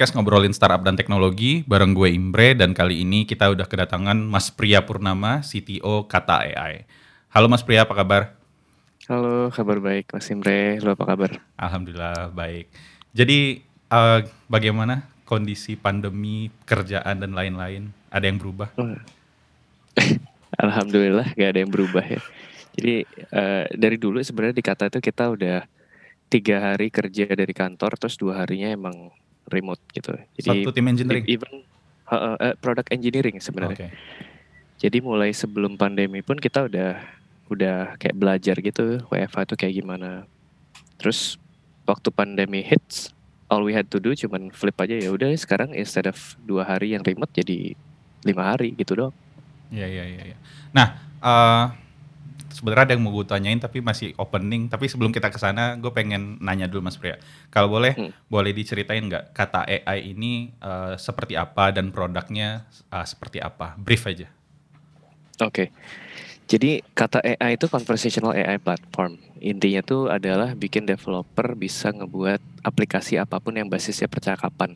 podcast ngobrolin startup dan teknologi bareng gue Imbre dan kali ini kita udah kedatangan Mas Priya Purnama, CTO Kata AI. Halo Mas Priya, apa kabar? Halo, kabar baik Mas Imre. Lo apa kabar? Alhamdulillah baik. Jadi uh, bagaimana kondisi pandemi, kerjaan dan lain-lain? Ada yang berubah? Alhamdulillah gak ada yang berubah ya. Jadi uh, dari dulu sebenarnya di kata itu kita udah tiga hari kerja dari kantor, terus dua harinya emang remote gitu. Jadi satu tim engineering. Even uh, uh, product engineering sebenarnya. Okay. Jadi mulai sebelum pandemi pun kita udah udah kayak belajar gitu WFH itu kayak gimana. Terus waktu pandemi hits, all we had to do cuman flip aja ya udah sekarang instead of dua hari yang remote jadi lima hari gitu dong. Iya iya iya. Ya. Nah uh, sebenarnya ada yang mau gue tanyain tapi masih opening. Tapi sebelum kita ke sana, gue pengen nanya dulu Mas Priya. Kalau boleh, hmm. boleh diceritain nggak kata AI ini uh, seperti apa dan produknya uh, seperti apa? Brief aja. Oke. Okay. Jadi kata AI itu conversational AI platform. Intinya tuh adalah bikin developer bisa ngebuat aplikasi apa pun yang basisnya percakapan.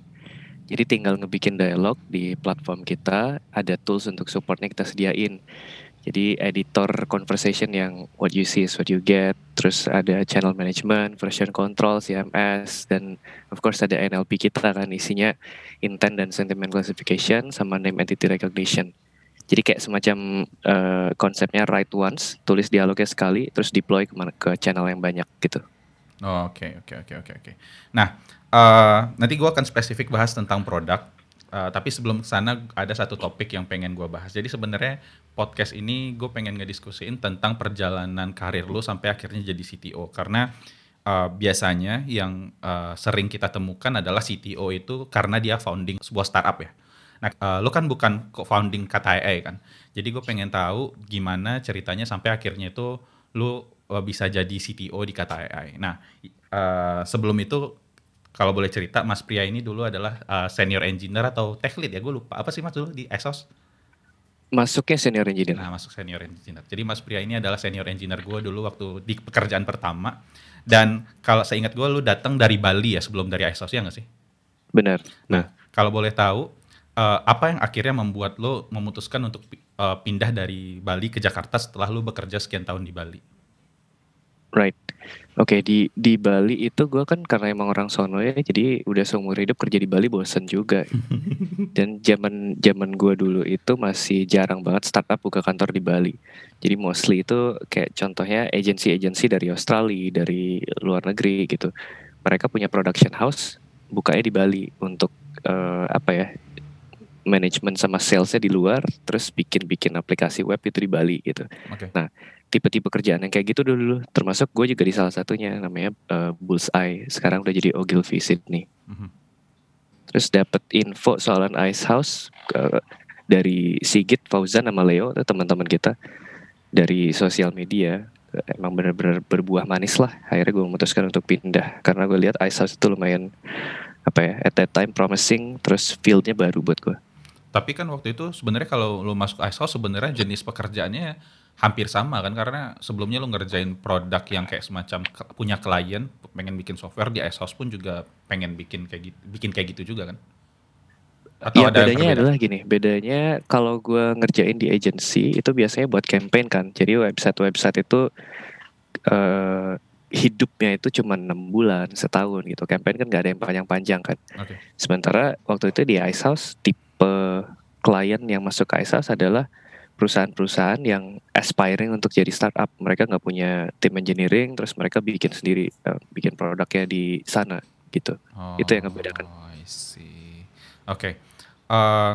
Jadi tinggal ngebikin dialog di platform kita, ada tools untuk supportnya kita sediain. Jadi editor conversation yang what you see is what you get, terus ada channel management, version control, CMS, dan of course ada NLP kita kan isinya intent dan sentiment classification sama name entity recognition. Jadi kayak semacam uh, konsepnya write once, tulis dialognya sekali, terus deploy ke, ke channel yang banyak gitu. Oke oke oke oke oke. Nah uh, nanti gue akan spesifik bahas tentang produk. Uh, tapi sebelum sana ada satu topik yang pengen gue bahas. Jadi sebenarnya podcast ini gue pengen ngediskusiin tentang perjalanan karir lo sampai akhirnya jadi CTO. Karena uh, biasanya yang uh, sering kita temukan adalah CTO itu karena dia founding sebuah startup ya Nah, uh, lo kan bukan co-founding AI kan. Jadi gue pengen tahu gimana ceritanya sampai akhirnya itu lo bisa jadi CTO di kata AI. Nah, uh, sebelum itu kalau boleh cerita Mas Pria ini dulu adalah uh, senior engineer atau tech lead ya gue lupa apa sih Mas dulu di Exos? Masuknya senior engineer. Nah, masuk senior engineer. Jadi Mas Pria ini adalah senior engineer gue dulu waktu di pekerjaan pertama. Dan kalau saya ingat gue, lu datang dari Bali ya sebelum dari Exos ya nggak sih? Benar. Nah, kalau boleh tahu, uh, apa yang akhirnya membuat lo memutuskan untuk uh, pindah dari Bali ke Jakarta setelah lo bekerja sekian tahun di Bali? Right. Oke okay, di di Bali itu gue kan karena emang orang sono ya, jadi udah seumur hidup kerja di Bali bosen juga. Dan zaman zaman gue dulu itu masih jarang banget startup buka kantor di Bali. Jadi mostly itu kayak contohnya agency-agency dari Australia, dari luar negeri gitu. Mereka punya production house, bukanya di Bali untuk uh, apa ya manajemen sama salesnya di luar, terus bikin-bikin aplikasi web itu di Bali gitu. Okay. Nah, tipe-tipe kerjaan yang kayak gitu dulu, termasuk gue juga di salah satunya namanya uh, Bullseye. Sekarang udah jadi Ogilvy Sydney. Mm-hmm. Terus dapat info soalan Ice House uh, dari Sigit, Fauzan, sama Leo, teman-teman kita dari sosial media. Emang benar-benar berbuah manis lah. Akhirnya gue memutuskan untuk pindah karena gue lihat Ice House itu lumayan apa ya at that time promising terus fieldnya baru buat gue. Tapi kan waktu itu sebenarnya kalau lo masuk ISO sebenarnya jenis pekerjaannya hampir sama kan karena sebelumnya lo ngerjain produk yang kayak semacam punya klien pengen bikin software di ISO pun juga pengen bikin kayak gitu bikin kayak gitu juga kan? Atau ya, ada bedanya adalah gini bedanya kalau gue ngerjain di agency itu biasanya buat campaign kan. Jadi website website itu uh, hidupnya itu cuma enam bulan setahun gitu. Campaign kan gak ada yang panjang-panjang kan. Okay. sementara waktu itu di Ice House tipe klien yang masuk ke ISAS adalah perusahaan-perusahaan yang aspiring untuk jadi startup. Mereka nggak punya tim engineering, terus mereka bikin sendiri, uh, bikin produknya di sana gitu. Oh, Itu yang membedakan. I see. Oke. Okay. Uh, eh,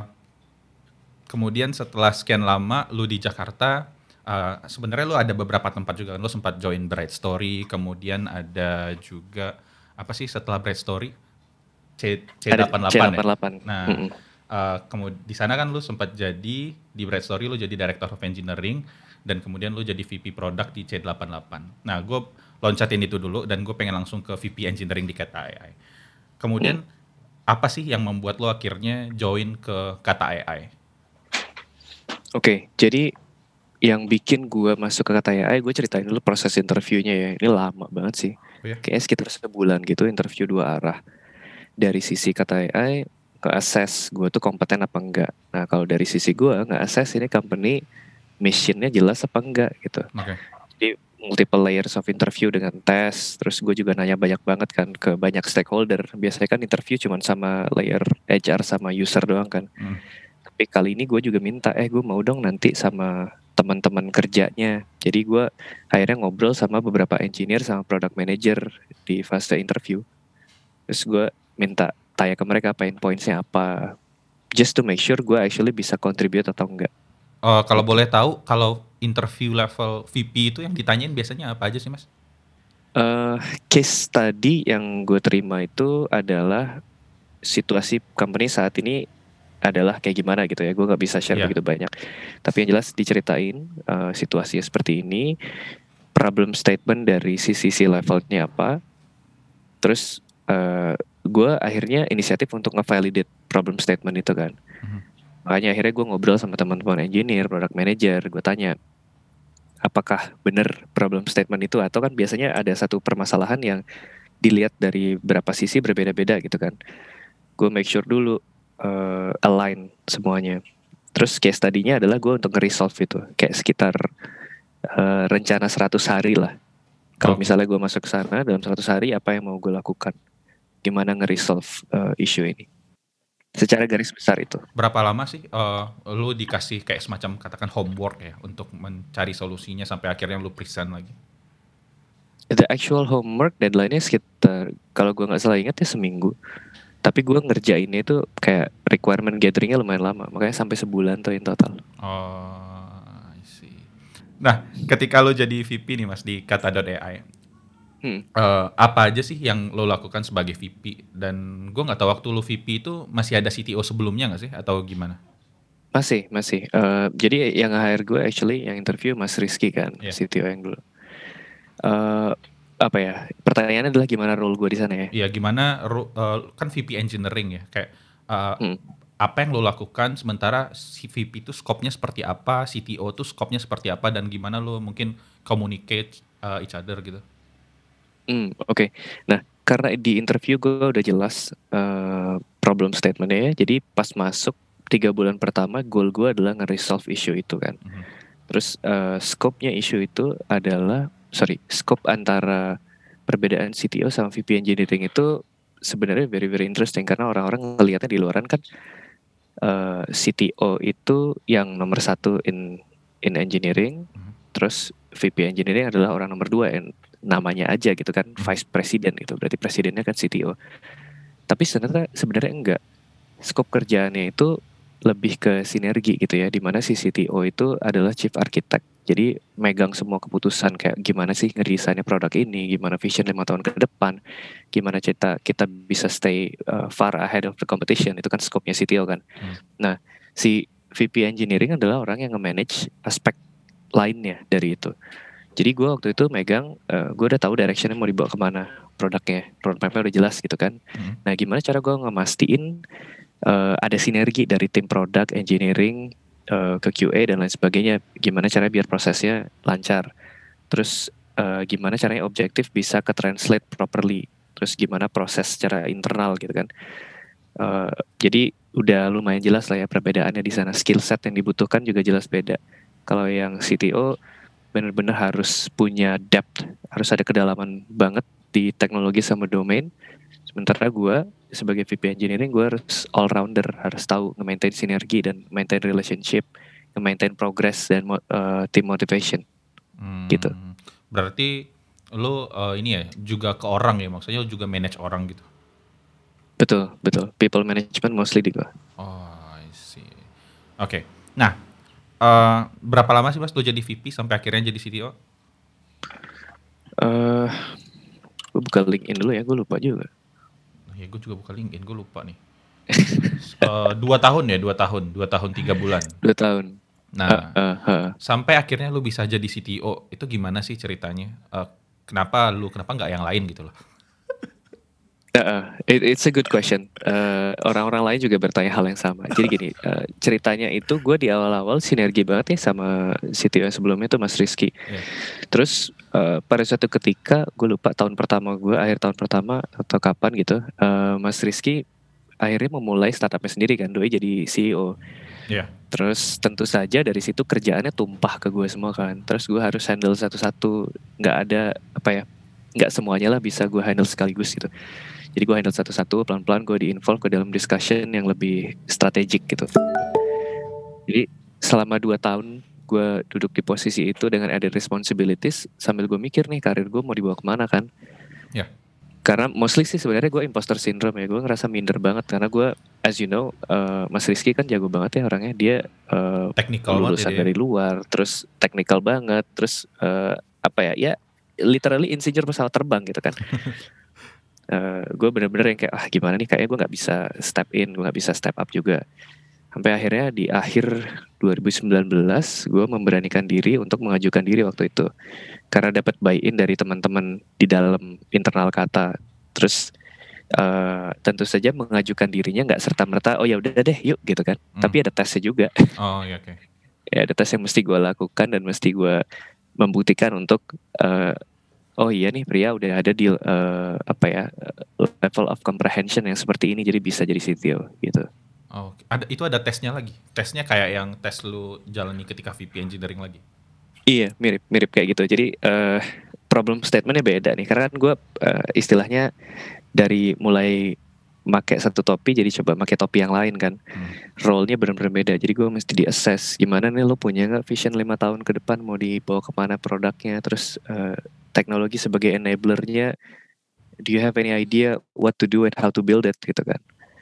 kemudian setelah sekian lama lu di Jakarta, uh, sebenarnya lu ada beberapa tempat juga kan. Lu sempat join Bright Story, kemudian ada juga apa sih setelah Bright Story? C C88 C88. ya. Nah, mm -hmm uh, kemudian di sana kan lu sempat jadi di Bright Story lu jadi Director of Engineering dan kemudian lu jadi VP Product di C88. Nah, gue loncatin itu dulu dan gue pengen langsung ke VP Engineering di Kata AI. Kemudian hmm. apa sih yang membuat lo akhirnya join ke Kata AI? Oke, okay, jadi yang bikin gue masuk ke Kata AI, gue ceritain dulu proses interviewnya ya. Ini lama banget sih. Oh ya? Kayaknya sekitar sebulan gitu interview dua arah dari sisi kata AI nge-assess gue tuh kompeten apa enggak. Nah kalau dari sisi gue nge-assess ini company missionnya jelas apa enggak gitu. Oke. Jadi multiple layers of interview dengan tes. Terus gue juga nanya banyak banget kan ke banyak stakeholder. Biasanya kan interview cuma sama layer HR sama user doang kan. Hmm. Tapi kali ini gue juga minta, eh gue mau dong nanti sama teman-teman kerjanya. Jadi gue akhirnya ngobrol sama beberapa engineer sama product manager di fase interview. Terus gue minta tanya ke mereka pain pointsnya apa. Just to make sure gue actually bisa contribute atau enggak. Eh, kalau boleh tahu, kalau interview level VP itu yang ditanyain biasanya apa aja sih mas? eh case tadi yang gue terima itu adalah situasi company saat ini adalah kayak gimana gitu ya. Gue nggak bisa share Iya. begitu banyak. Tapi yang jelas diceritain eh, situasinya seperti ini, problem statement dari sisi si levelnya apa. Terus eh, gue akhirnya inisiatif untuk nge-validate problem statement itu kan. Mhm. Makanya akhirnya gue ngobrol sama teman-teman engineer, product manager, gue tanya apakah benar problem statement itu atau kan biasanya ada satu permasalahan yang dilihat dari berapa sisi berbeda-beda gitu kan. Gue make sure dulu eh, align semuanya. Terus case tadinya adalah gue untuk nge-resolve itu kayak sekitar eh, rencana 100 hari lah. Kalau Oh. misalnya gue masuk ke sana dalam 100 hari apa yang mau gue lakukan? Gimana nge-resolve eh, issue ini? Secara garis besar itu. Berapa lama sih eh, lu dikasih kayak semacam katakan homework ya untuk mencari solusinya sampai akhirnya lu present lagi? The actual homework deadline-nya sekitar kalau gua nggak salah ingat ya seminggu. Tapi gua ngerjainnya itu kayak requirement gathering-nya lumayan lama, makanya sampai sebulan tuh in total. Oh, I see. Nah, ketika lu jadi VP nih mas di kata.ai, Hmm. eh, apa aja sih yang lo lakukan sebagai VP? Dan gue nggak tahu waktu lu VP itu masih ada CTO sebelumnya nggak sih atau gimana? Masih, masih. Eh, jadi yang hire gue actually yang interview Mas Rizky kan, Iya. CTO yang dulu. Eh apa ya? Pertanyaannya adalah gimana role gue di sana ya? Iya, gimana eh, kan VP engineering ya, kayak eh, Hmm. apa yang lo lakukan sementara si VP itu skopnya seperti apa, CTO itu skopnya seperti apa dan gimana lo mungkin communicate eh, each other gitu. Hmm, oke. Nah, karena di interview gue udah jelas eh, problem statementnya ya. Jadi pas masuk tiga bulan pertama, goal gue adalah nge-resolve issue itu kan. Mhm. Terus eh, scope-nya isu itu adalah, sorry, scope antara perbedaan CTO sama VP Engineering itu sebenarnya very very interesting karena orang-orang ngelihatnya di luaran kan eh, CTO itu yang nomor satu in in engineering, Mhm. terus VP Engineering adalah orang nomor dua yang namanya aja gitu kan Vice President gitu, berarti presidennya kan CTO. Tapi sebenarnya sebenarnya enggak. Skop kerjaannya itu lebih ke sinergi gitu ya, di mana si CTO itu adalah Chief Architect. Jadi megang semua keputusan kayak gimana sih ngedesainnya produk ini, gimana vision lima tahun ke depan, gimana kita kita bisa stay uh, far ahead of the competition itu kan skopnya CTO kan. Hmm. Nah si VP Engineering adalah orang yang nge-manage aspek lainnya dari itu. Jadi gue waktu itu megang, uh, gue udah tahu directionnya mau dibawa ke mana produknya, roadmapnya udah jelas gitu kan. Hmm. Nah gimana cara gue ngemastiin uh, ada sinergi dari tim product, engineering, uh, ke QA dan lain sebagainya. Gimana caranya biar prosesnya lancar. Terus uh, gimana caranya objektif bisa ke translate properly. Terus gimana proses secara internal gitu kan. Uh, jadi udah lumayan jelas lah ya perbedaannya di sana. Skill set yang dibutuhkan juga jelas beda. Kalau yang CTO benar-benar harus punya depth, harus ada kedalaman banget di teknologi sama domain. Sementara gue sebagai VP engineering gue harus all rounder, harus tahu nge-maintain sinergi dan maintain relationship, nge-maintain progress dan uh, team motivation. Hmm, Gitu. Berarti lo eh, ini ya juga ke orang ya, maksudnya lo juga manage orang gitu. Betul, betul. People management mostly di gue. Oh, I see. Oke. Nah, eh, berapa lama sih Mas lo jadi VP sampai akhirnya jadi CTO? Uh, gue buka LinkedIn dulu ya, gue lupa juga. Oh, ya gue juga buka LinkedIn, gue lupa nih. Eh, dua tahun ya, dua tahun, dua tahun tiga bulan. Dua tahun. Nah, Uh, uh. sampai akhirnya lu bisa jadi CTO, itu gimana sih ceritanya? Eh, kenapa lu, kenapa nggak yang lain gitu loh? Uh, it, it's a good question. Uh, orang-orang lain juga bertanya hal yang sama. Jadi gini, uh, ceritanya itu gue di awal-awal sinergi banget ya sama CTO yang sebelumnya tuh Mas Rizky. Yeah. Terus uh, pada suatu ketika gue lupa tahun pertama gue, akhir tahun pertama atau kapan gitu, uh, Mas Rizky akhirnya memulai startupnya sendiri kan, doi jadi CEO. Yeah. Terus tentu saja dari situ kerjaannya tumpah ke gue semua kan. Terus gue harus handle satu-satu, nggak ada apa ya, nggak semuanya lah bisa gue handle sekaligus gitu jadi gue handle satu-satu pelan-pelan gue di-involve ke dalam discussion yang lebih strategik gitu. Jadi selama dua tahun gue duduk di posisi itu dengan added responsibilities sambil gue mikir nih karir gue mau dibawa ke mana kan? Ya. Karena mostly sih sebenarnya gue imposter syndrome ya gue ngerasa minder banget karena gue as you know uh, Mas Rizky kan jago banget ya orangnya. Dia uh, technical lulusan dari luar terus technical banget terus uh, apa ya ya literally insinyur pesawat terbang gitu kan uh, gue bener-bener yang kayak ah gimana nih? Kayaknya gue nggak bisa step in gue nggak bisa step up juga. Sampai akhirnya di akhir 2019 gue memberanikan diri untuk mengajukan diri waktu itu. Karena dapat buy-in dari teman-teman di dalam internal kata. Terus uh, tentu saja mengajukan dirinya nggak serta merta oh ya udah deh yuk gitu kan. Hmm. tapi ada tesnya juga. Oh ya oke. Okay. ya ada tes yang mesti gue lakukan dan mesti gue membuktikan untuk uh, oh iya nih pria udah ada di uh, apa ya level of comprehension yang seperti ini jadi bisa jadi CTO gitu. Oh, ada itu ada tesnya lagi. Tesnya kayak yang tes lu jalani ketika VP engineering lagi. Iya, mirip mirip kayak gitu. Jadi uh, problem statementnya beda nih karena kan gue uh, istilahnya dari mulai make satu topi jadi coba make topi yang lain kan hmm. role-nya benar-benar beda jadi gue mesti di assess gimana nih lo punya nggak vision lima tahun ke depan mau dibawa ke mana produknya terus uh, teknologi sebagai enablernya do you have any idea what to do and how to build it gitu kan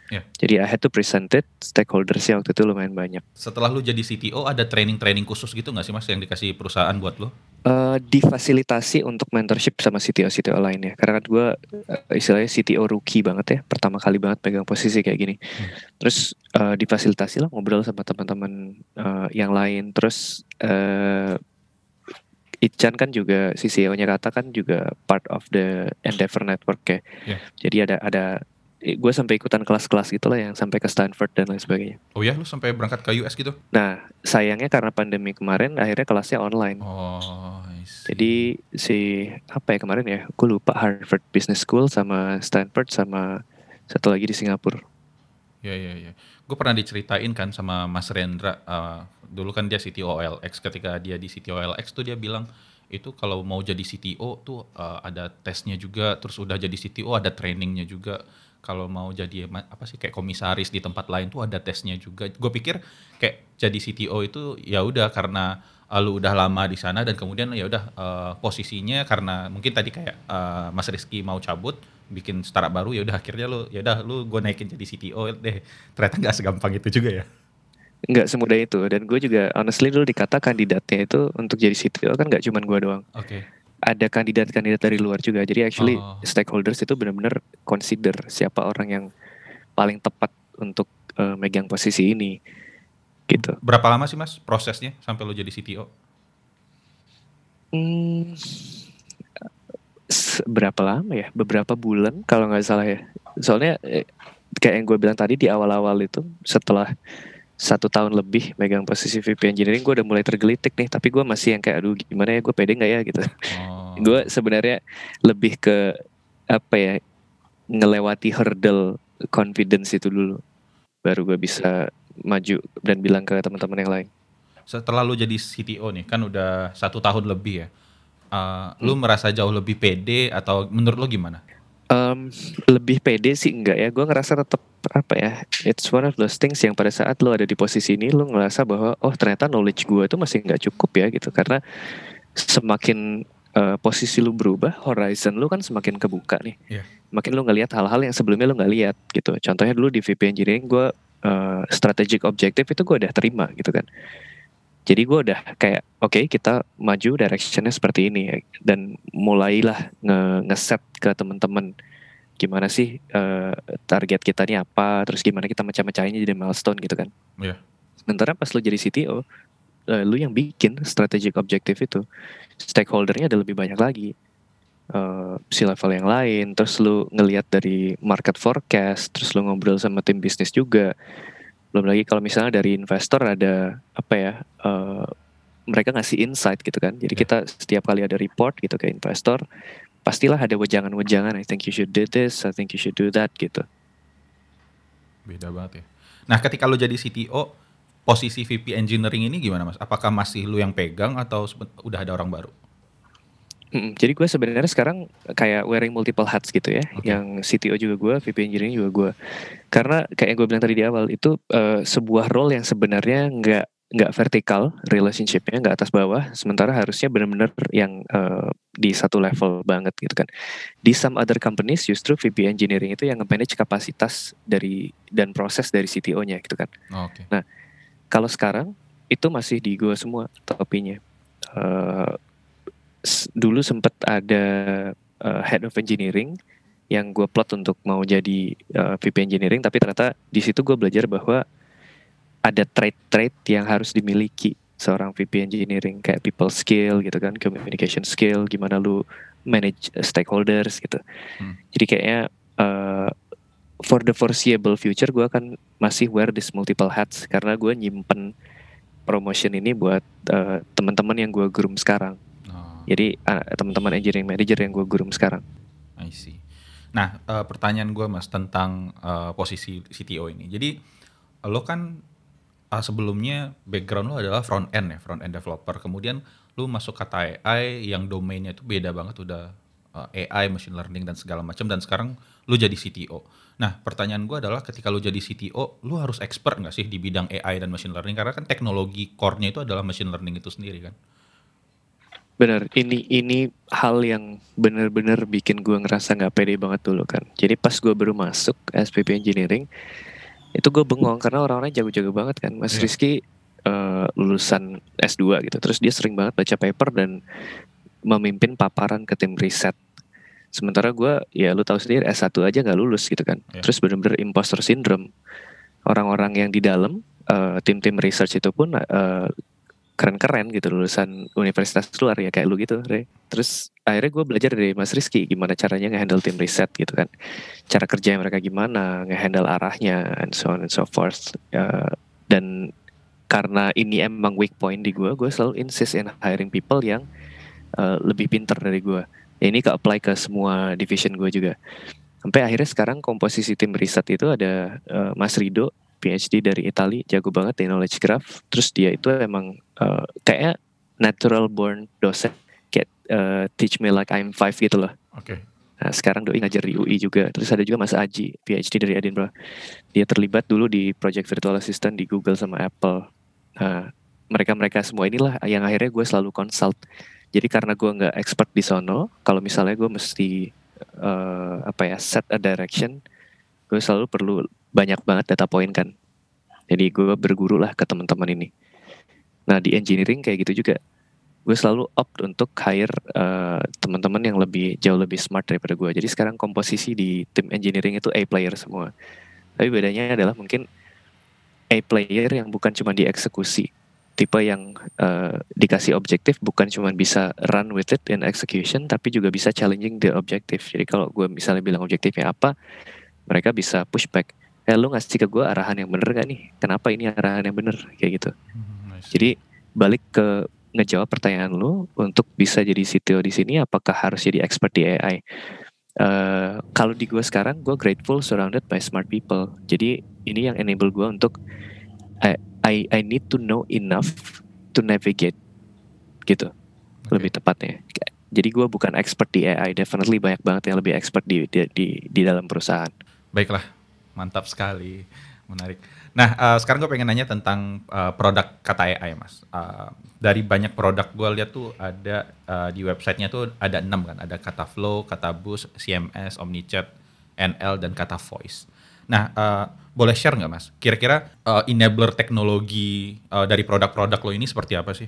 Yeah. Jadi I had to present it stakeholdersnya waktu itu lumayan banyak. Setelah lu jadi CTO ada training-training khusus gitu nggak sih mas yang dikasih perusahaan buat lo? Uh, difasilitasi untuk mentorship sama CTO-CTO lainnya. Karena kan gue uh, istilahnya CTO rookie banget ya, pertama kali banget pegang posisi kayak gini. Hmm. Terus uh, difasilitasi lah ngobrol sama teman-teman uh, yang lain. Terus uh, Ichan kan juga si CEO-nya kata kan juga part of the Endeavor Network ya. Yeah. Jadi ada ada gue sampai ikutan kelas-kelas gitu lah yang sampai ke Stanford dan lain sebagainya. Oh ya, lu sampai berangkat ke US gitu? Nah, sayangnya karena pandemi kemarin akhirnya kelasnya online. Oh, Jadi si apa ya kemarin ya, gue lupa Harvard Business School sama Stanford sama satu lagi di Singapura. Ya ya ya. Gue pernah diceritain kan sama Mas Rendra, uh, dulu kan dia CTO OLX. Ketika dia di CTO OLX tuh dia bilang itu kalau mau jadi CTO tuh uh, ada tesnya juga, terus udah jadi CTO ada trainingnya juga kalau mau jadi apa sih kayak komisaris di tempat lain tuh ada tesnya juga. Gue pikir kayak jadi CTO itu ya udah karena uh, lu udah lama di sana dan kemudian ya udah uh, posisinya karena mungkin tadi kayak uh, Mas Rizky mau cabut bikin startup baru ya udah akhirnya lu ya udah lu gue naikin jadi CTO deh. Ternyata nggak segampang itu juga ya. Nggak semudah itu dan gue juga honestly dulu dikata kandidatnya itu untuk jadi CTO kan nggak cuma gue doang. Oke. Okay ada kandidat-kandidat dari luar juga. Jadi actually oh. stakeholders itu benar-benar consider siapa orang yang paling tepat untuk uh, megang posisi ini. Gitu. Berapa lama sih Mas prosesnya sampai lo jadi CTO? Hmm, berapa lama ya? Beberapa bulan kalau nggak salah ya. Soalnya eh, kayak yang gue bilang tadi di awal-awal itu setelah satu tahun lebih megang posisi VP Engineering gue udah mulai tergelitik nih. Tapi gue masih yang kayak aduh gimana ya? Gue pede nggak ya? Gitu. Oh. gue sebenarnya lebih ke apa ya ngelewati hurdle confidence itu dulu. Baru gue bisa maju dan bilang ke teman-teman yang lain. Setelah lu jadi CTO nih kan udah satu tahun lebih ya uh, hmm. lu merasa jauh lebih pede atau menurut lu gimana Um, lebih pede sih enggak ya. Gue ngerasa tetap apa ya? It's one of those things yang pada saat lo ada di posisi ini lo ngerasa bahwa oh ternyata knowledge gue itu masih nggak cukup ya gitu. Karena semakin uh, posisi lo berubah, horizon lo kan semakin kebuka nih. Yeah. Makin lo ngelihat hal-hal yang sebelumnya lo nggak lihat gitu. Contohnya dulu di VP Engineering gue uh, strategic objective itu gue udah terima gitu kan jadi gue udah kayak oke okay, kita maju directionnya seperti ini ya. dan mulailah nge ngeset ke teman-teman gimana sih uh, target kita ini apa terus gimana kita macam-macamnya jadi milestone gitu kan yeah. sementara pas lu jadi CTO uh, eh, lu yang bikin strategic objective itu stakeholdernya ada lebih banyak lagi uh, si level yang lain, terus lu ngelihat dari market forecast, terus lu ngobrol sama tim bisnis juga. Belum lagi kalau misalnya dari investor ada apa ya, uh, mereka ngasih insight gitu kan. Jadi yeah. kita setiap kali ada report gitu ke investor, pastilah ada wejangan-wejangan. I think you should do this, I think you should do that gitu. Beda banget ya. Nah, ketika lu jadi CTO, posisi VP engineering ini gimana mas? Apakah masih lu yang pegang atau udah ada orang baru? Mm, jadi gue sebenarnya sekarang kayak wearing multiple hats gitu ya. Okay. Yang CTO juga gue, VP engineering juga gue. Karena kayak gue bilang tadi di awal itu uh, sebuah role yang sebenarnya nggak nggak vertikal relationshipnya nggak atas bawah sementara harusnya benar-benar yang uh, di satu level banget gitu kan di some other companies justru VP engineering itu yang manage kapasitas dari dan proses dari CTO-nya gitu kan oh, okay. nah kalau sekarang itu masih di gue semua topinya uh, dulu sempat ada uh, head of engineering yang gue plot untuk mau jadi uh, VP engineering tapi ternyata di situ gue belajar bahwa ada trait-trait yang harus dimiliki seorang VP engineering kayak people skill gitu kan, communication skill, gimana lu manage stakeholders gitu. Hmm. Jadi kayaknya uh, for the foreseeable future gue akan masih wear this multiple hats karena gue nyimpen promotion ini buat uh, teman-teman yang gue groom sekarang. Jadi uh, teman-teman engineering manager yang gue groom sekarang. I see. Nah, uh, pertanyaan gue mas tentang uh, posisi CTO ini. Jadi lo kan uh, sebelumnya background lu adalah front end ya, front end developer. Kemudian lu masuk kata AI yang domainnya itu beda banget udah uh, AI, machine learning dan segala macam dan sekarang lu jadi CTO. Nah, pertanyaan gue adalah ketika lu jadi CTO, lu harus expert nggak sih di bidang AI dan machine learning karena kan teknologi core-nya itu adalah machine learning itu sendiri kan. Bener, ini ini hal yang bener-bener bikin gue ngerasa nggak pede banget dulu kan. Jadi pas gue baru masuk SPP Engineering, itu gue bengong karena orang-orang jago-jago banget kan Mas yeah. Rizky uh, lulusan S2 gitu terus dia sering banget baca paper dan memimpin paparan ke tim riset sementara gue ya lu tahu sendiri S1 aja nggak lulus gitu kan yeah. terus bener-bener imposter syndrome orang-orang yang di dalam uh, tim-tim research itu pun uh, keren-keren gitu lulusan universitas luar ya kayak lu gitu Re. Terus akhirnya gue belajar dari Mas Rizky gimana caranya ngehandle tim riset gitu kan. Cara kerja mereka gimana, ngehandle arahnya and so on and so forth. Uh, dan karena ini emang weak point di gue, gue selalu insist in hiring people yang uh, lebih pinter dari gue. Ini ke apply ke semua division gue juga. Sampai akhirnya sekarang komposisi tim riset itu ada uh, Mas Rido PhD dari Italia, jago banget di knowledge graph. Terus dia itu emang uh, kayak natural born dosen, kayak uh, teach me like I'm five gitu loh. Oke. Okay. Nah, sekarang doi ngajar di UI juga. Terus ada juga Mas Aji, PhD dari Edinburgh. Dia terlibat dulu di project virtual assistant di Google sama Apple. Nah, mereka-mereka semua inilah yang akhirnya gue selalu consult. Jadi karena gue nggak expert di sono, kalau misalnya gue mesti uh, apa ya set a direction, gue selalu perlu banyak banget data point kan. Jadi gue berguru lah ke teman-teman ini. Nah di engineering kayak gitu juga. Gue selalu opt untuk hire uh, teman-teman yang lebih jauh lebih smart daripada gue. Jadi sekarang komposisi di tim engineering itu A player semua. Tapi bedanya adalah mungkin A player yang bukan cuma dieksekusi. Tipe yang uh, dikasih objektif bukan cuma bisa run with it in execution, tapi juga bisa challenging the objective. Jadi kalau gue misalnya bilang objektifnya apa, mereka bisa pushback eh lu ngasih ke gue arahan yang bener gak nih kenapa ini arahan yang bener kayak gitu jadi balik ke ngejawab pertanyaan lu untuk bisa jadi CTO di sini apakah harus jadi expert di AI uh, eh, kalau di gue sekarang gue grateful surrounded by smart people. Jadi ini yang enable gue untuk I, I I need to know enough to navigate gitu. Okay. lebih tepatnya. Jadi gue bukan expert di AI definitely banyak banget yang lebih expert di di di, di dalam perusahaan. Baiklah mantap sekali, menarik. Nah, uh, sekarang gue pengen nanya tentang uh, produk kata AI, mas. Uh, dari banyak produk gue lihat tuh ada uh, di websitenya tuh ada enam kan, ada kata flow, kata boost, CMS, omnichat, NL dan kata voice. Nah, uh, boleh share nggak mas? Kira-kira uh, enabler teknologi uh, dari produk-produk lo ini seperti apa sih?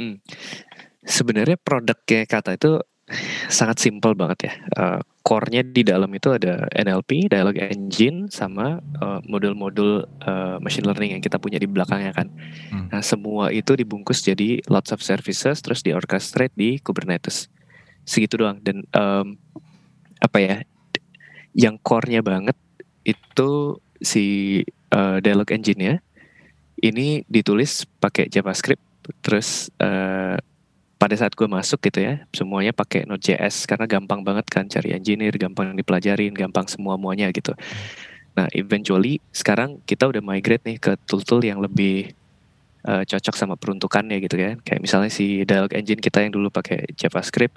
Hmm. Sebenarnya produknya kata itu sangat simpel banget ya. Uh, core-nya di dalam itu ada NLP, dialog engine, sama uh, modul-modul uh, machine learning yang kita punya di belakangnya kan. Hmm. Nah semua itu dibungkus jadi lots of services, terus di orchestrate di Kubernetes. segitu doang dan um, apa ya yang core-nya banget itu si uh, dialog engine-nya ini ditulis pakai JavaScript terus uh, pada saat gue masuk gitu ya semuanya pakai Node.js karena gampang banget kan cari engineer gampang dipelajarin gampang semua muanya gitu. Nah eventually sekarang kita udah migrate nih ke tool-tool yang lebih uh, cocok sama peruntukannya gitu kan. Kayak misalnya si dialog engine kita yang dulu pakai JavaScript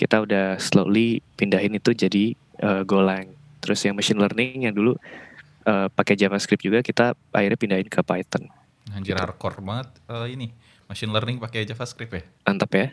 kita udah slowly pindahin itu jadi uh, Golang. Terus yang machine learning yang dulu uh, pakai JavaScript juga kita akhirnya pindahin ke Python. Anjir gitu. hardcore banget uh, ini machine learning pakai JavaScript ya. Mantap ya.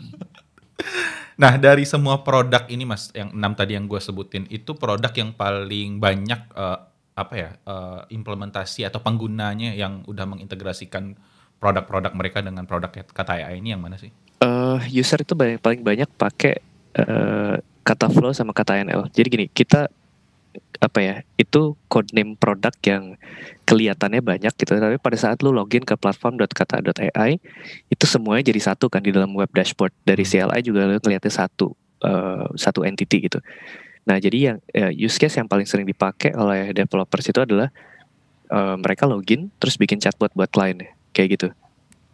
nah dari semua produk ini mas, yang enam tadi yang gue sebutin itu produk yang paling banyak uh, apa ya uh, implementasi atau penggunanya yang udah mengintegrasikan produk-produk mereka dengan produk kata AI ini yang mana sih? Uh, user itu banyak, paling banyak pakai uh, kata flow sama kata NL. Jadi gini, kita apa ya itu codename produk yang kelihatannya banyak gitu. Tapi pada saat lu login ke platform.kata.ai itu semuanya jadi satu kan di dalam web dashboard. Dari hmm. CLI juga lu ngeliatnya satu uh, satu entity gitu. Nah jadi yang uh, use case yang paling sering dipakai oleh developers itu adalah uh, mereka login terus bikin chatbot buat klien kayak gitu.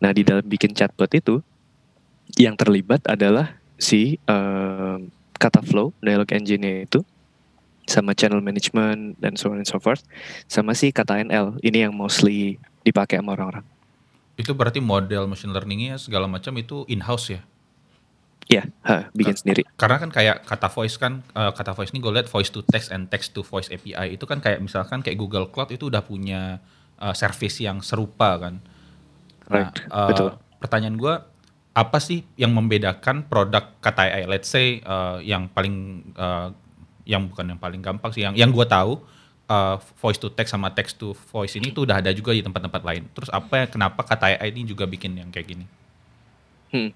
Nah di dalam bikin chatbot itu yang terlibat adalah si uh, kata flow dialog engine itu sama channel management dan so on and so forth sama si kata NL ini yang mostly dipakai sama orang-orang itu berarti model machine learningnya segala macam itu in house ya Iya, bikin Ka sendiri. Karena kan kayak kata voice kan, uh, kata voice ini gue lihat voice to text and text to voice API itu kan kayak misalkan kayak Google Cloud itu udah punya uh, service yang serupa kan. Nah, right, uh, betul. Pertanyaan gue, apa sih yang membedakan produk kata AI? Let's say uh, yang paling uh, yang bukan yang paling gampang sih yang yang gue tahu uh, voice to text sama text to voice ini tuh udah ada juga di tempat-tempat lain. Terus apa ya kenapa kata AI ini juga bikin yang kayak gini? Hmm.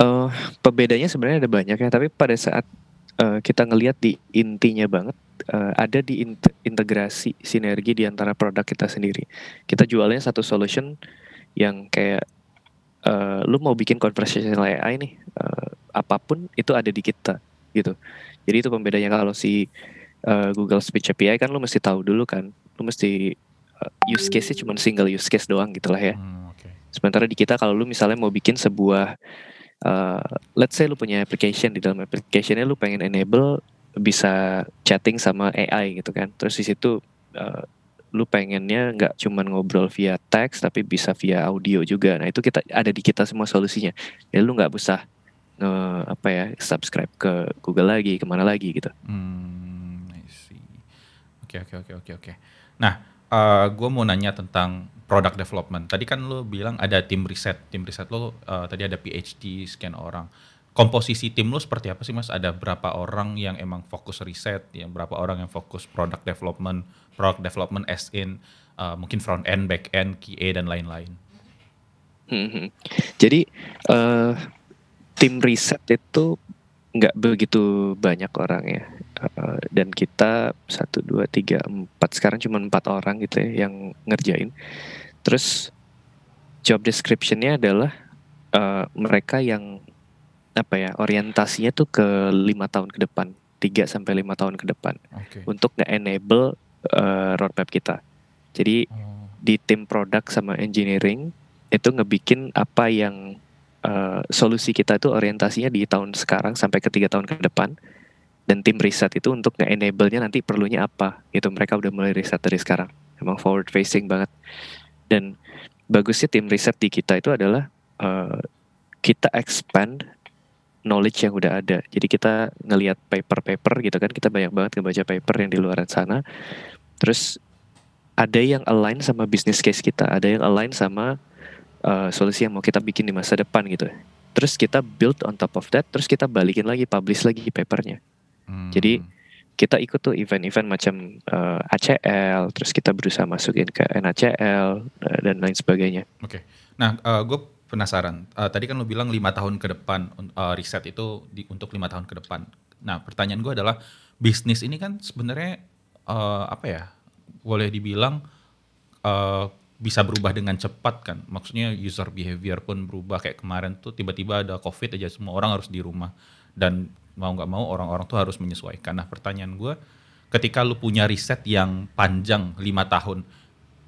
Uh, pembedanya sebenarnya ada banyak ya, tapi pada saat uh, kita ngelihat di intinya banget uh, ada di integrasi sinergi di antara produk kita sendiri. Kita jualnya satu solution yang kayak uh, lu mau bikin conversational AI nih, uh, apa pun itu ada di kita gitu. Jadi itu pembedanya kalau si uh, Google Speech API kan lu mesti tahu dulu kan, lu mesti uh, use case-nya cuma single use case doang gitu lah ya. Hmm, okay. Sementara di kita kalau lu misalnya mau bikin sebuah uh, let's say lu punya application di dalam applicationnya lu pengen enable bisa chatting sama AI gitu kan. Terus di situ uh, lu pengennya nggak cuma ngobrol via teks tapi bisa via audio juga. Nah itu kita ada di kita semua solusinya. Jadi lu nggak usah uh, apa ya subscribe ke Google lagi ke mana lagi gitu. Hmm, I see. Oke oke oke oke oke. Nah, uh, eh, gue mau nanya tentang product development. Tadi kan lo bilang ada tim riset, tim riset lo uh, tadi ada PhD sekian orang. Komposisi tim lo seperti apa sih mas? Ada berapa orang yang emang fokus riset, yang berapa orang yang fokus product development, product development as in uh, mungkin front end, back end, QA dan lain-lain. Hmm, hmm. Jadi uh, tim riset itu nggak begitu banyak orang ya uh, dan kita satu dua tiga empat sekarang cuma empat orang gitu ya yang ngerjain terus job descriptionnya adalah uh, mereka yang apa ya orientasinya tuh ke lima tahun ke depan tiga sampai lima tahun ke depan okay. untuk nggak enable uh, roadmap kita jadi oh. di tim produk sama engineering itu ngebikin apa yang uh, solusi kita itu orientasinya di tahun sekarang sampai ke tiga tahun ke depan. Dan tim riset itu untuk nge-enable-nya nanti perlunya apa. Itu mereka udah mulai riset dari sekarang. Emang forward facing banget. Dan bagusnya tim riset di kita itu adalah uh, kita expand knowledge yang udah ada. Jadi kita ngelihat paper-paper gitu kan kita banyak banget ngebaca paper yang di luar sana. Terus ada yang align sama business case kita ada yang align sama uh, solusi yang mau kita bikin di masa depan gitu. Terus kita build on top of that, terus kita balikin lagi, publish lagi papernya. Hmm. Jadi kita ikut tuh event-event macam uh, eh, ACL, terus kita berusaha masukin ke NACL uh, dan lain sebagainya. Oke, okay. nah uh, gue penasaran. Uh, tadi kan lo bilang lima tahun ke depan uh, riset itu di, untuk lima tahun ke depan. Nah pertanyaan gue adalah bisnis ini kan sebenarnya uh, apa ya? Boleh dibilang uh, bisa berubah dengan cepat kan. Maksudnya user behavior pun berubah kayak kemarin tuh tiba-tiba ada covid aja semua orang harus di rumah dan mau nggak mau orang-orang tuh harus menyesuaikan. Nah pertanyaan gue, ketika lu punya riset yang panjang lima tahun,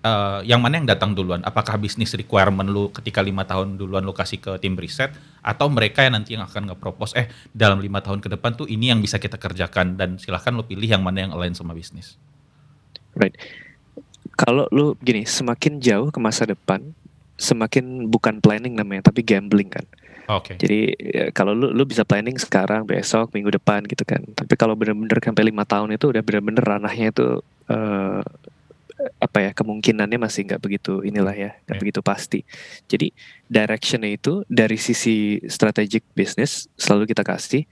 uh, yang mana yang datang duluan? Apakah bisnis requirement lu ketika lima tahun duluan lu kasih ke tim riset, atau mereka yang nanti yang akan nge-propose, eh dalam lima tahun ke depan tuh ini yang bisa kita kerjakan dan silahkan lu pilih yang mana yang align sama bisnis. Right kalau lu gini semakin jauh ke masa depan semakin bukan planning namanya tapi gambling kan Oke. Okay. Jadi ya, kalau lu lu bisa planning sekarang, besok, minggu depan gitu kan. Tapi kalau bener-bener sampai lima tahun itu udah bener-bener ranahnya itu uh, apa ya kemungkinannya masih nggak begitu inilah ya nggak yeah. begitu pasti. Jadi directionnya itu dari sisi strategic business selalu kita kasih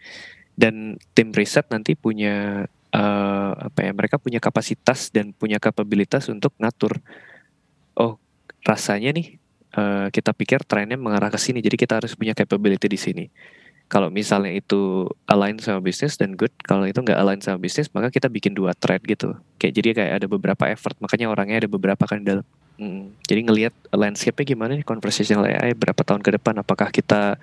dan tim riset nanti punya uh, apa ya mereka punya kapasitas dan punya kapabilitas untuk ngatur. Oh rasanya nih uh, kita pikir trennya mengarah ke sini jadi kita harus punya capability di sini. Kalau misalnya itu align sama bisnis dan good. Kalau itu nggak align sama bisnis maka kita bikin dua thread gitu. Kayak jadi kayak ada beberapa effort makanya orangnya ada beberapa kan dalam. Hmm, jadi ngelihat landscape-nya gimana nih conversational AI berapa tahun ke depan apakah kita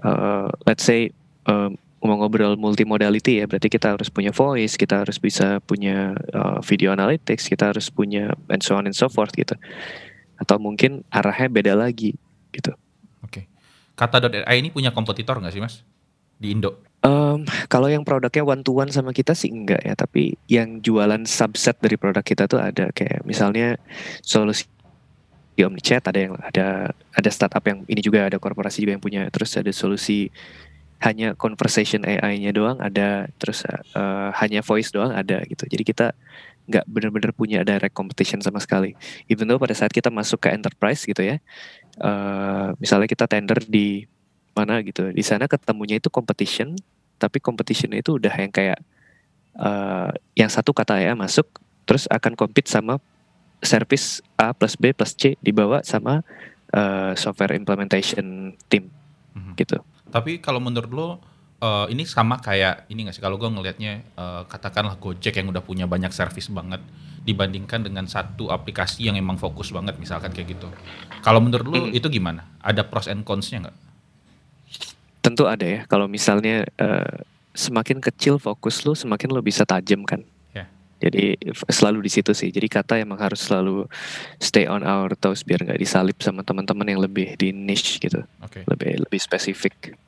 uh, let's say um, mau ngobrol multimodality ya berarti kita harus punya voice kita harus bisa punya uh, video analytics kita harus punya and so on and so forth gitu. Atau mungkin arahnya beda lagi gitu. Oke. Okay. kata.ai ini punya kompetitor nggak sih mas? Di Indo? Um, kalau yang produknya one to one sama kita sih enggak ya, tapi yang jualan subset dari produk kita tuh ada. Kayak misalnya solusi di OmniChat ada yang ada ada startup yang ini juga ada korporasi juga yang punya, terus ada solusi hanya conversation AI-nya doang ada, terus uh, hanya voice doang ada gitu. Jadi kita nggak benar-benar punya direct competition sama sekali. Even though pada saat kita masuk ke enterprise gitu ya, uh, misalnya kita tender di mana gitu, di sana ketemunya itu competition, tapi competition itu udah yang kayak uh, yang satu kata AI masuk, terus akan compete sama service A plus B plus C dibawa sama uh, software implementation team mm-hmm. gitu. Tapi kalau menurut lo uh, ini sama kayak ini nggak sih kalau gue ngelihatnya uh, katakanlah Gojek yang udah punya banyak service banget dibandingkan dengan satu aplikasi yang emang fokus banget misalkan kayak gitu. Kalau menurut lo hmm. itu gimana? Ada pros and cons-nya nggak? Tentu ada ya. Kalau misalnya uh, semakin kecil fokus lo, semakin lo bisa tajam kan. Yeah. Jadi selalu di situ sih. Jadi kata emang harus selalu stay on our toes biar nggak disalip sama teman-teman yang lebih di niche gitu. Okay. Lebih lebih spesifik.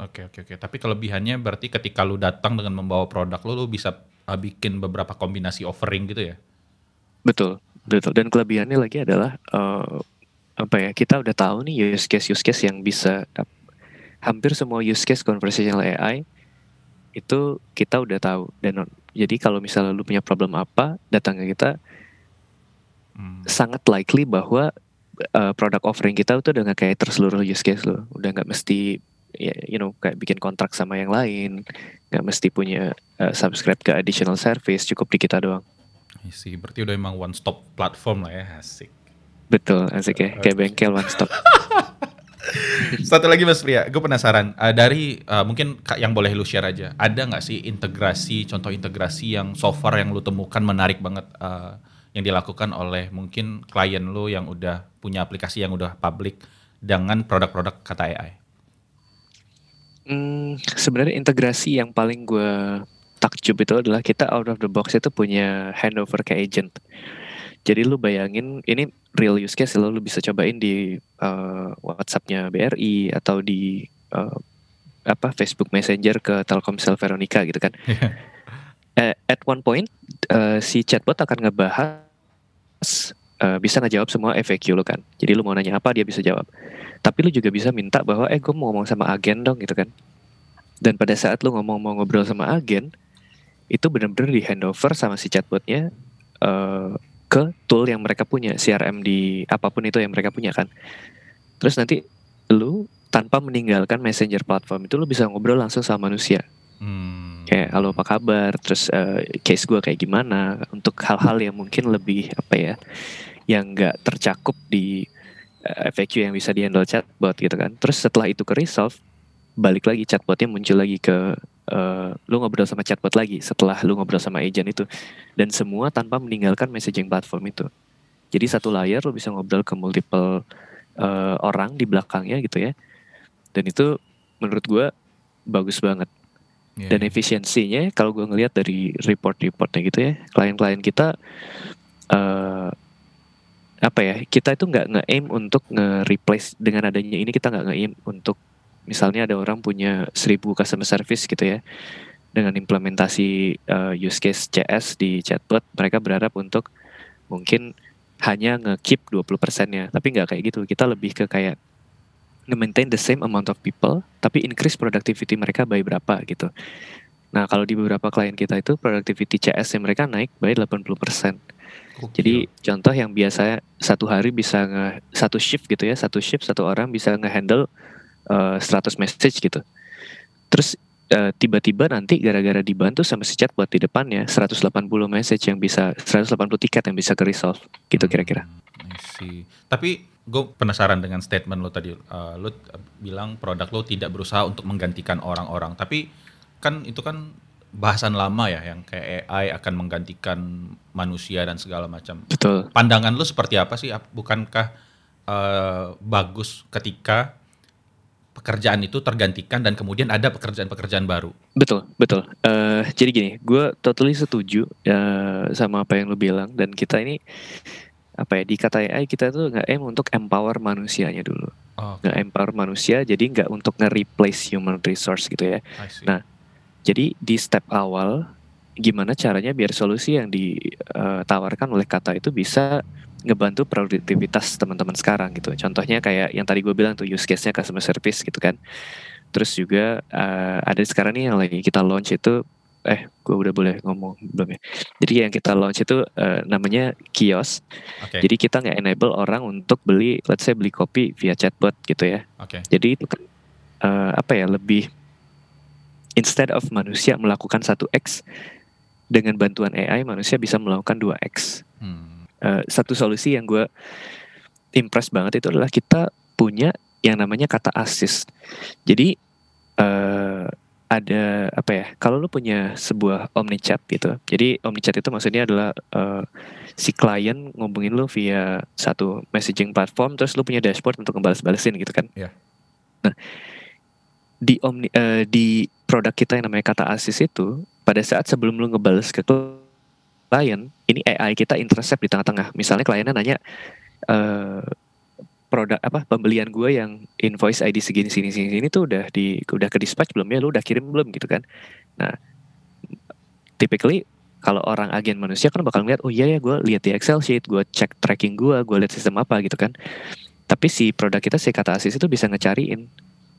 Oke oke oke. Tapi kelebihannya berarti ketika lu datang dengan membawa produk lu, lu bisa uh, bikin beberapa kombinasi offering gitu ya? Betul betul. Dan kelebihannya lagi adalah uh, apa ya? Kita udah tahu nih use case use case yang bisa uh, hampir semua use case conversational AI itu kita udah tahu. Dan jadi kalau misalnya lu punya problem apa, datang ke kita, hmm. sangat likely bahwa uh, produk offering kita itu udah gak kayak terseluruh use case lo, udah nggak mesti ya you know kayak bikin kontrak sama yang lain. Nggak mesti punya uh, subscribe ke additional service cukup di kita doang. Sih berarti udah emang one stop platform lah ya asik. Betul asik ya. Kayak bengkel one stop. Satu lagi Mas Pria, gue penasaran uh, dari uh, mungkin yang boleh lu share aja, ada nggak sih integrasi, contoh integrasi yang so far yang lu temukan menarik banget uh, yang dilakukan oleh mungkin klien lu yang udah punya aplikasi yang udah public dengan produk-produk kata AI? Hmm, sebenarnya integrasi yang paling gue takjub itu adalah kita out of the box itu punya handover ke agent. Jadi lu bayangin ini real use case lo lu bisa cobain di uh, WhatsApp-nya BRI atau di uh, apa Facebook Messenger ke Telkomsel Veronica gitu kan. Yeah. At one point uh, si chatbot akan ngebahas uh, bisa ngejawab semua FAQ lo kan. Jadi lu mau nanya apa dia bisa jawab tapi lu juga bisa minta bahwa eh gue mau ngomong sama agen dong gitu kan. Dan pada saat lu ngomong mau ngobrol sama agen itu benar-benar di handover sama si chatbotnya uh, ke tool yang mereka punya CRM di apa pun itu yang mereka punya kan. Terus nanti lu tanpa meninggalkan messenger platform itu lu bisa ngobrol langsung sama manusia. Hmm. kayak halo apa kabar? Terus uh, case gue kayak gimana? Untuk hal-hal yang mungkin lebih apa ya yang nggak tercakup di FAQ yang bisa dihandle chatbot gitu kan. Terus setelah itu ke resolve, balik lagi chatbotnya muncul lagi ke uh, lu ngobrol sama chatbot lagi setelah lu ngobrol sama agent itu dan semua tanpa meninggalkan messaging platform itu. Jadi satu layar lo bisa ngobrol ke multiple uh, orang di belakangnya gitu ya. Dan itu menurut gue bagus banget. Yeah. Dan iya. efisiensinya kalau gue ngelihat dari report-reportnya gitu ya, klien-klien kita uh, apa ya kita itu nggak nge-aim untuk nge-replace dengan adanya ini kita nggak nge-aim untuk misalnya ada orang punya 1000 customer service gitu ya. Dengan implementasi uh, use case CS di chatbot mereka berharap untuk mungkin hanya nge-keep 20% nya tapi nggak kayak gitu kita lebih ke kayak nge-maintain the same amount of people tapi increase productivity mereka by berapa gitu. Nah kalau di beberapa klien kita itu productivity CS yang mereka naik by 80% jadi contoh yang biasa satu hari bisa nge satu shift gitu ya satu shift satu orang bisa nge-handle uh, eh, 100 message gitu terus uh, tiba-tiba nanti gara-gara dibantu sama si chat buat di depannya 180 message yang bisa 180 tiket yang bisa ke resolve gitu hmm, kira-kira. Hmm, Tapi gue penasaran dengan statement lo tadi. Uh, lo bilang produk lo tidak berusaha untuk menggantikan orang-orang. Tapi kan itu kan bahasan lama ya yang kayak AI akan menggantikan manusia dan segala macam. Betul. Pandangan lo seperti apa sih? Bukankah uh, bagus ketika pekerjaan itu tergantikan dan kemudian ada pekerjaan-pekerjaan baru. Betul, betul. Uh, jadi gini, gue totally setuju uh, sama apa yang lo bilang dan kita ini apa ya di kata AI kita tuh nggak aim untuk empower manusianya dulu, oh, nggak empower manusia, jadi nggak untuk nge-replace human resource gitu ya. Nah, jadi di step awal gimana caranya biar solusi yang ditawarkan oleh kata itu bisa ngebantu produktivitas teman-teman sekarang gitu. Contohnya kayak yang tadi gue bilang tuh use case-nya customer service gitu kan. Terus juga uh, ada sekarang nih yang lagi kita launch itu eh gue udah boleh ngomong belum ya. Jadi yang kita launch itu uh, namanya kios. Okay. Jadi kita nggak enable orang untuk beli let's say beli kopi via chatbot gitu ya. Okay. Jadi itu kan uh, apa ya lebih instead of manusia melakukan satu x dengan bantuan AI manusia bisa melakukan dua x. Hmm uh, satu solusi yang gue impress banget itu adalah kita punya yang namanya kata assist. Jadi uh, ada apa ya? Kalau lu punya sebuah omnichat gitu, jadi omnichat itu maksudnya adalah uh, si klien ngomongin lu via satu messaging platform, terus lu punya dashboard untuk ngebalas-balesin gitu kan? Yeah. Nah, di omni uh, di produk kita yang namanya kata assist itu, pada saat sebelum lu ngebales ke klien, ini AI kita intercept di tengah-tengah. Misalnya kliennya nanya uh, produk apa pembelian gue yang invoice ID segini sini sini ini tuh udah di udah ke dispatch belum ya? Lu udah kirim belum? Gitu kan. Nah typically kalau orang agen manusia kan bakal ngeliat oh iya ya gue lihat di Excel sheet gue cek tracking gue gue lihat sistem apa gitu kan. Tapi si produk kita si kata asis itu bisa ngecariin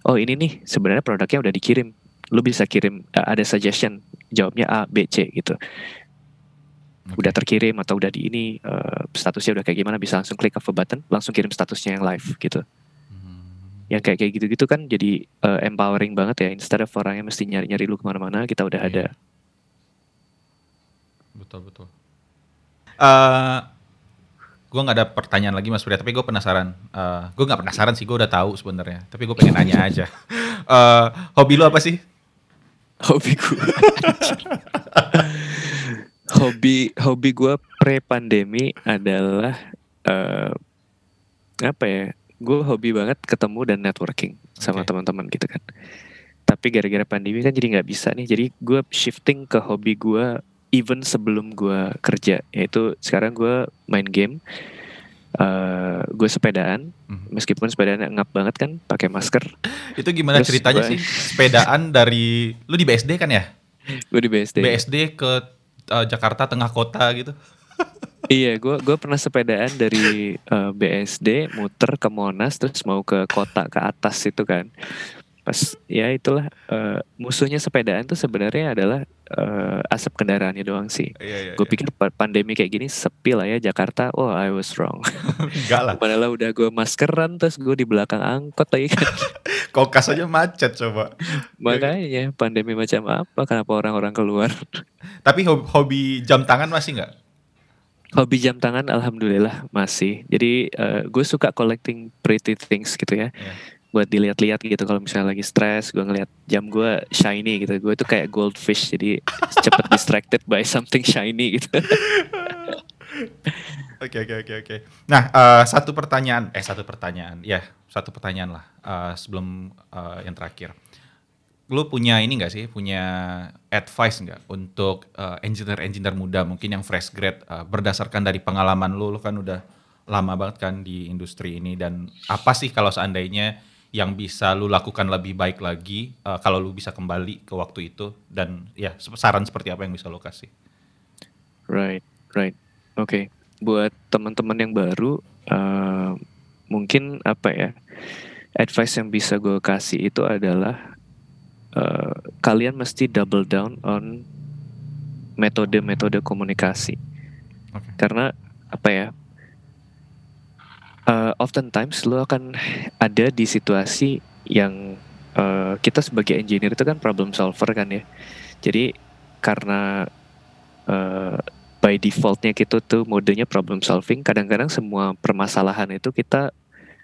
oh ini nih sebenarnya produknya udah dikirim lu bisa kirim uh, ada suggestion jawabnya A B C gitu. Okay. udah terkirim atau udah di ini uh, statusnya udah kayak gimana bisa langsung klik cover button langsung kirim statusnya yang live gitu. Hmm. yang kayak kayak gitu-gitu kan jadi uh, empowering banget ya. Instead of orangnya mesti nyari-nyari lu ke mana-mana kita udah yeah. ada. Betul betul. Uh, gue nggak ada pertanyaan lagi mas Pria tapi gue penasaran. Uh, gue nggak penasaran sih gue udah tahu sebenarnya. Tapi gue pengen nanya aja. Uh, hobi lu apa sih hobi gue hobi hobi gue pre pandemi adalah uh, apa ya gue hobi banget ketemu dan networking sama okay. teman-teman gitu kan. Tapi gara-gara pandemi kan jadi nggak bisa nih. Jadi gue shifting ke hobi gue even sebelum gue kerja. Yaitu sekarang gue main game uh, gue sepedaan mm. meskipun sepedaan ngap banget kan pakai masker itu gimana Terus ceritanya gua... sih sepedaan dari lu di BSD kan ya gue di BSD BSD ke uh, Jakarta tengah kota gitu. iya, gue gue pernah sepedaan dari uh, eh, BSD muter ke Monas terus mau ke kota ke atas itu kan. Pas ya itulah uh, musuhnya sepedaan tuh sebenarnya adalah uh, asap kendaraannya doang sih. Iya, iya, gue iya. pikir pandemi kayak gini sepi lah ya Jakarta. Oh, I was wrong. Enggak lah. Padahal udah gue maskeran terus gue di belakang angkot lagi kan. Kokas aja macet coba. Makanya pandemi macam apa? Kenapa orang-orang keluar? Tapi hobi, jam tangan masih nggak? Hobi jam tangan alhamdulillah masih. Jadi uh, gue suka collecting pretty things gitu ya. Yeah buat dilihat-lihat gitu kalau misalnya lagi stres gue ngeliat jam gue shiny gitu. Gue tuh kayak goldfish jadi cepet distracted by something shiny gitu. Oke oke oke oke. Nah uh, satu pertanyaan, eh satu pertanyaan, ya satu pertanyaan lah uh, sebelum uh, yang terakhir. Lu punya ini nggak sih, punya advice nggak untuk uh, engineer-engineer muda? Mungkin yang fresh grade uh, berdasarkan dari pengalaman lu, lu kan udah lama banget kan di industri ini. Dan apa sih kalau seandainya yang bisa lu lakukan lebih baik lagi uh, kalau lu bisa kembali ke waktu itu dan ya saran seperti apa yang bisa lu kasih? Right, right, oke. Okay buat teman-teman yang baru uh, mungkin apa ya advice yang bisa gue kasih itu adalah uh, kalian mesti double down on metode-metode komunikasi okay. karena apa ya uh, oftentimes lo akan ada di situasi yang uh, kita sebagai engineer itu kan problem solver kan ya. Jadi karena uh, by defaultnya gitu tuh modenya problem solving kadang-kadang semua permasalahan itu kita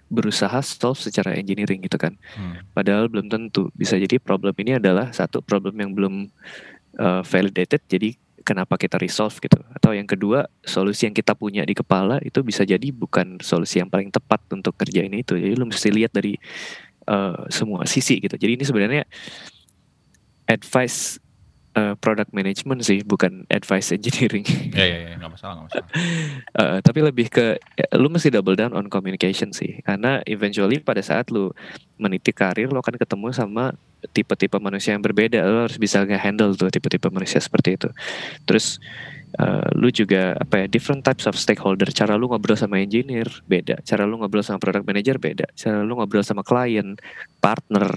berusaha solve secara engineering gitu kan. Hmm. padahal belum tentu. Bisa jadi problem ini adalah satu problem yang belum uh, validated jadi kenapa kita resolve gitu. Atau yang kedua solusi yang kita punya di kepala itu bisa jadi bukan solusi yang paling tepat untuk kerja ini itu. Jadi lu mesti lihat dari uh, semua sisi gitu. Jadi ini sebenarnya advice uh, product management sih, bukan advice engineering. Ya ya ya, nggak masalah nggak masalah. uh, tapi lebih ke ya, lu mesti double down on communication sih, karena eventually pada saat lu meniti karir, lu akan ketemu sama tipe-tipe manusia yang berbeda. Lu harus bisa nge-handle tuh tipe-tipe manusia seperti itu. Terus uh, lu juga apa ya different types of stakeholder. Cara lu ngobrol sama engineer beda, cara lu ngobrol sama product manager beda, cara lu ngobrol sama klien, partner.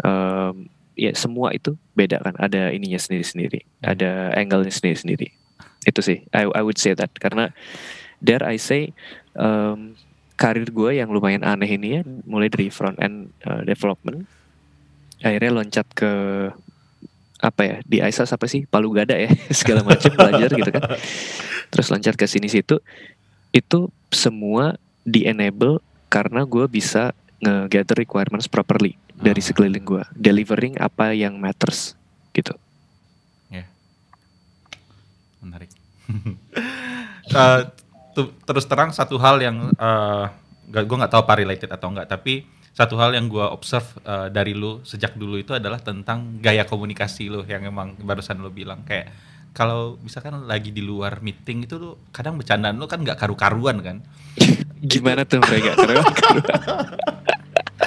Um, ya semua itu beda kan ada ininya sendiri-sendiri ada angle-nya sendiri-sendiri itu sih I, I would say that karena dare I say um, karir gue yang lumayan aneh ini ya mulai dari front end uh, development akhirnya loncat ke apa ya di ISAS apa sih palu gada ya segala macam belajar gitu kan terus loncat ke sini situ itu semua di enable karena gue bisa nge-gather requirements properly dari ah. sekeliling gue, delivering apa yang matters gitu. Ya, yeah. menarik. uh, terus terang satu hal yang uh, gue nggak tahu apa related atau enggak, tapi satu hal yang gue observe uh, dari lu sejak dulu itu adalah tentang gaya komunikasi lu yang emang barusan lu bilang. Kayak kalau misalkan lagi di luar meeting itu lu kadang bercandaan lu kan nggak karu-karuan kan? Gimana tuh mereka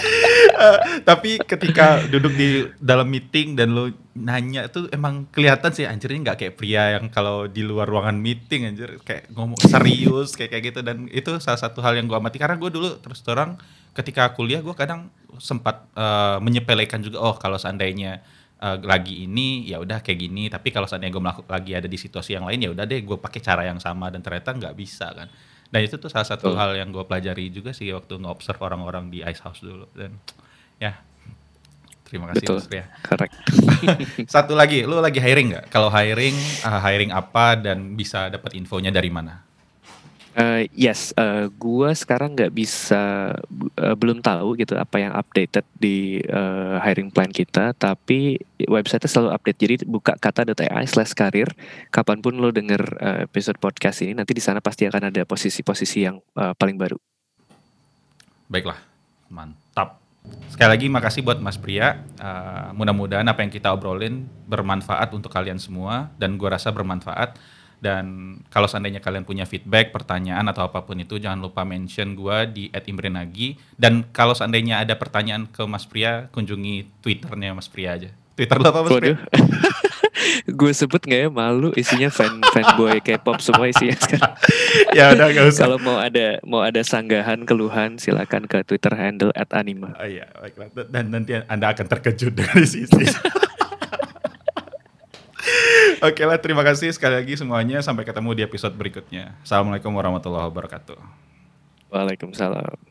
tapi ketika duduk di dalam meeting dan lo nanya itu emang kelihatan sih anjirnya nggak kayak pria yang kalau di luar ruangan meeting anjir kayak ngomong serius kayak kayak gitu. Dan itu salah satu hal yang gue amati. Karena gue dulu terus terang ketika kuliah gue kadang sempat uh, menyepelekan juga oh kalau seandainya uh, lagi ini ya udah kayak gini. Tapi kalau seandainya gue lagi ada di situasi yang lain ya udah deh gue pakai cara yang sama. Dan ternyata nggak bisa kan dan itu tuh salah satu hal yang gue pelajari juga sih waktu nge-observe orang-orang di Ice House dulu dan ya terima kasih Betul, Mas Ria. Correct. satu lagi, lu lagi hiring nggak? Kalau hiring, uh, hiring apa dan bisa dapat infonya dari mana? Uh, yes, uh, gua sekarang nggak bisa uh, belum tahu gitu apa yang updated di uh, hiring plan kita, tapi website selalu update. Jadi buka kata.ai slash karir. Kapan pun lo denger uh, episode podcast ini, nanti di sana pasti akan ada posisi-posisi yang uh, paling baru. Baiklah, mantap. Sekali lagi makasih buat Mas Pria. Uh, mudah-mudahan apa yang kita obrolin bermanfaat untuk kalian semua dan gua rasa bermanfaat dan kalau seandainya kalian punya feedback, pertanyaan atau apa pun itu jangan lupa mention gue di @imrenagi dan kalau seandainya ada pertanyaan ke Mas Pria, kunjungi Twitternya Mas Pria aja. Twitter lo apa Mas Waduh. Pria? gue sebut nggak ya malu isinya fan fanboy K-pop semua isinya sekarang. ya udah gak usah. Kalau mau ada mau ada sanggahan keluhan silakan ke Twitter handle @anima. Oh iya, baiklah. Dan nanti Anda akan terkejut dengan isi. Oke lah, terima kasih sekali lagi semuanya. Sampai ketemu di episode berikutnya. Assalamualaikum warahmatullahi wabarakatuh. Waalaikumsalam.